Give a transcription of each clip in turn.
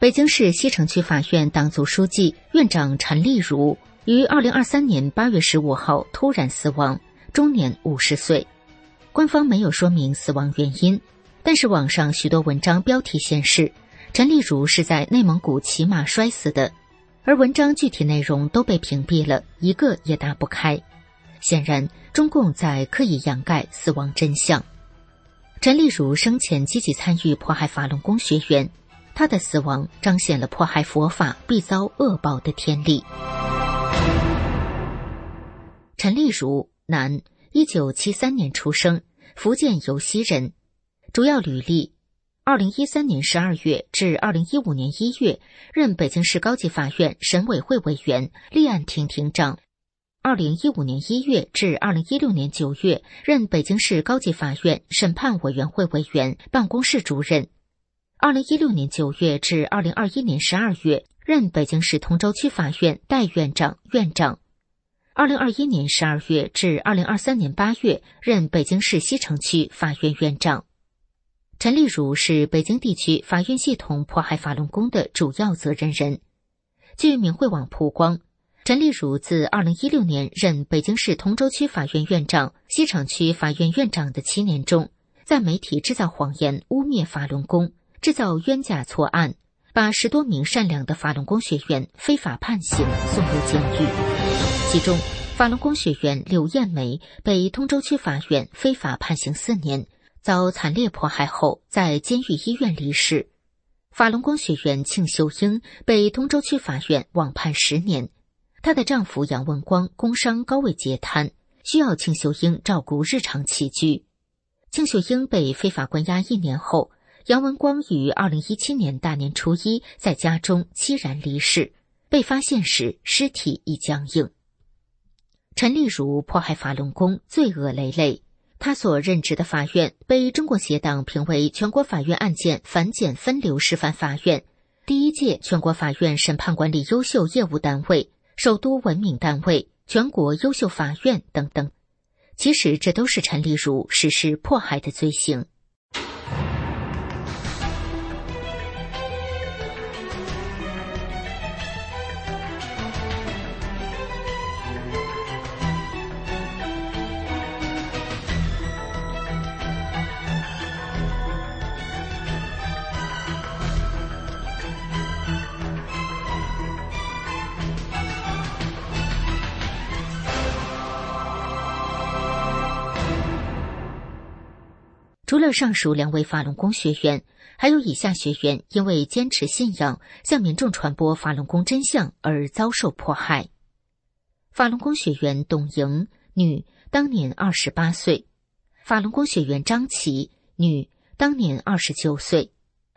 北京市西城区法院党组书记、院长陈丽如于二零二三年八月十五号突然死亡，终年五十岁。官方没有说明死亡原因。但是网上许多文章标题显示，陈丽如是在内蒙古骑马摔死的，而文章具体内容都被屏蔽了，一个也打不开。显然，中共在刻意掩盖死亡真相。陈丽如生前积极参与迫害法轮功学员，他的死亡彰显了迫害佛法必遭恶报的天理。陈丽如，男，一九七三年出生，福建尤溪人。主要履历：二零一三年十二月至二零一五年一月，任北京市高级法院审委会委员、立案庭庭长；二零一五年一月至二零一六年九月，任北京市高级法院审判委员会委员、办公室主任；二零一六年九月至二零二一年十二月，任北京市通州区法院代院长、院长；二零二一年十二月至二零二三年八月，任北京市西城区法院院长。陈丽如是北京地区法院系统迫害法轮功的主要责任人。据明慧网曝光，陈丽如自二零一六年任北京市通州区法院院长、西城区法院院长的七年中，在媒体制造谎言、污蔑法轮功，制造冤假错案，把十多名善良的法轮功学员非法判刑送入监狱。其中，法轮功学员柳艳梅被通州区法院非法判刑四年。遭惨烈迫害后，在监狱医院离世。法轮功学员庆秀英被通州区法院网判十年。她的丈夫杨文光工伤高位截瘫，需要庆秀英照顾日常起居。庆秀英被非法关押一年后，杨文光于二零一七年大年初一在家中凄然离世。被发现时，尸体已僵硬。陈丽如迫害法轮功，罪恶累累。他所任职的法院被中国协党评为全国法院案件反检分流示范法院、第一届全国法院审判管理优秀业务单位、首都文明单位、全国优秀法院等等。其实，这都是陈丽如实施迫害的罪行。除了上述两位法轮功学员，还有以下学员因为坚持信仰、向民众传播法轮功真相而遭受迫害。法轮功学员董莹，女，当年二十八岁；法轮功学员张琪，女，当年二十九岁。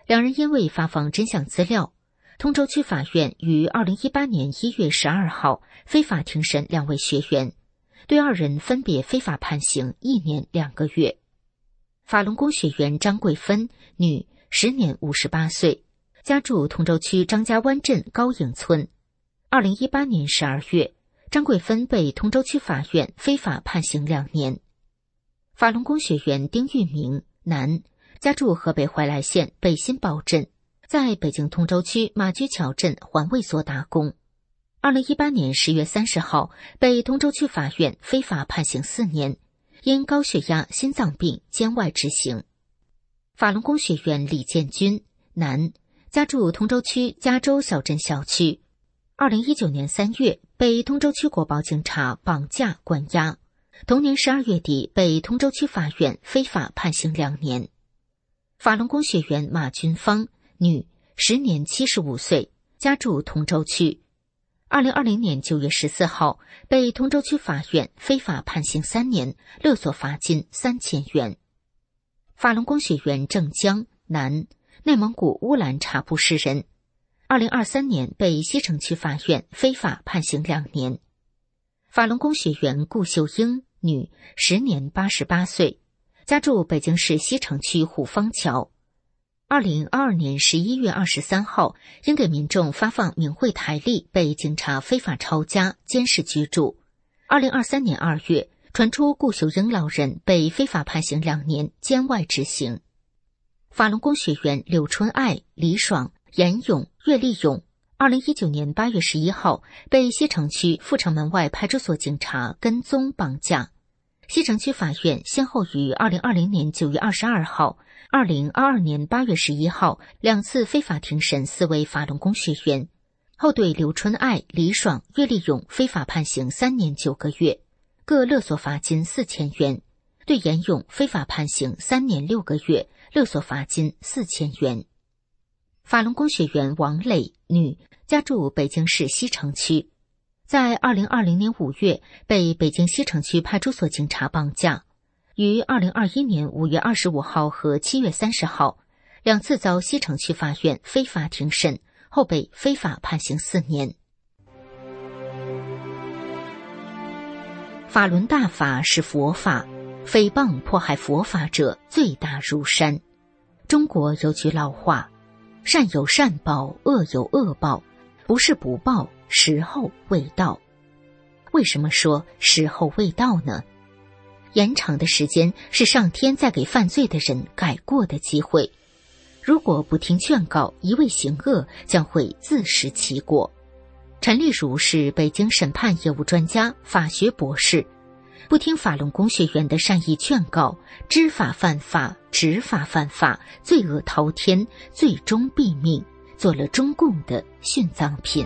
两人因为发放真相资料，通州区法院于二零一八年一月十二号非法庭审两位学员，对二人分别非法判刑一年两个月。法轮功学员张桂芬，女，时年五十八岁，家住通州区张家湾镇高营村。二零一八年十二月，张桂芬被通州区法院非法判刑两年。法轮功学员丁玉明，男，家住河北怀来县北新堡镇，在北京通州区马驹桥镇环卫所打工。二零一八年十月三十号，被通州区法院非法判刑四年。因高血压、心脏病监外执行。法轮功学员李建军，男，家住通州区加州小镇小区。二零一九年三月被通州区国保警察绑架关押，同年十二月底被通州区法院非法判刑两年。法轮功学员马军芳，女，时年七十五岁，家住通州区。二零二零年九月十四号，被通州区法院非法判刑三年，勒索罚金三千元。法轮功学员郑江，男，内蒙古乌兰察布市人。二零二三年被西城区法院非法判刑两年。法轮功学员顾秀英，女，时年八十八岁，家住北京市西城区虎坊桥。二零二二年十一月二十三号，因给民众发放冥慧台历，被警察非法抄家、监视居住。二零二三年二月，传出顾秀英老人被非法判刑两年，监外执行。法轮功学员柳春爱、李爽、严勇、岳立勇，二零一九年八月十一号被西城区阜成门外派出所警察跟踪绑架。西城区法院先后于二零二零年九月二十二号。二零二二年八月十一号，两次非法庭审四位法轮功学员，后对刘春爱、李爽、岳立勇非法判刑三年九个月，各勒索罚金四千元；对严勇非法判刑三年六个月，勒索罚金四千元。法轮功学员王磊，女，家住北京市西城区，在二零二零年五月被北京西城区派出所警察绑架。于二零二一年五月二十五号和七月三十号两次遭西城区法院非法庭审，后被非法判刑四年。法轮大法是佛法，诽谤迫害佛法者罪大如山。中国有句老话：“善有善报，恶有恶报，不是不报，时候未到。”为什么说时候未到呢？延长的时间是上天在给犯罪的人改过的机会。如果不听劝告，一味行恶，将会自食其果。陈丽如是北京审判业务专家、法学博士，不听法轮功学员的善意劝告，知法犯法，执法犯法，罪恶滔天，最终毙命，做了中共的殉葬品。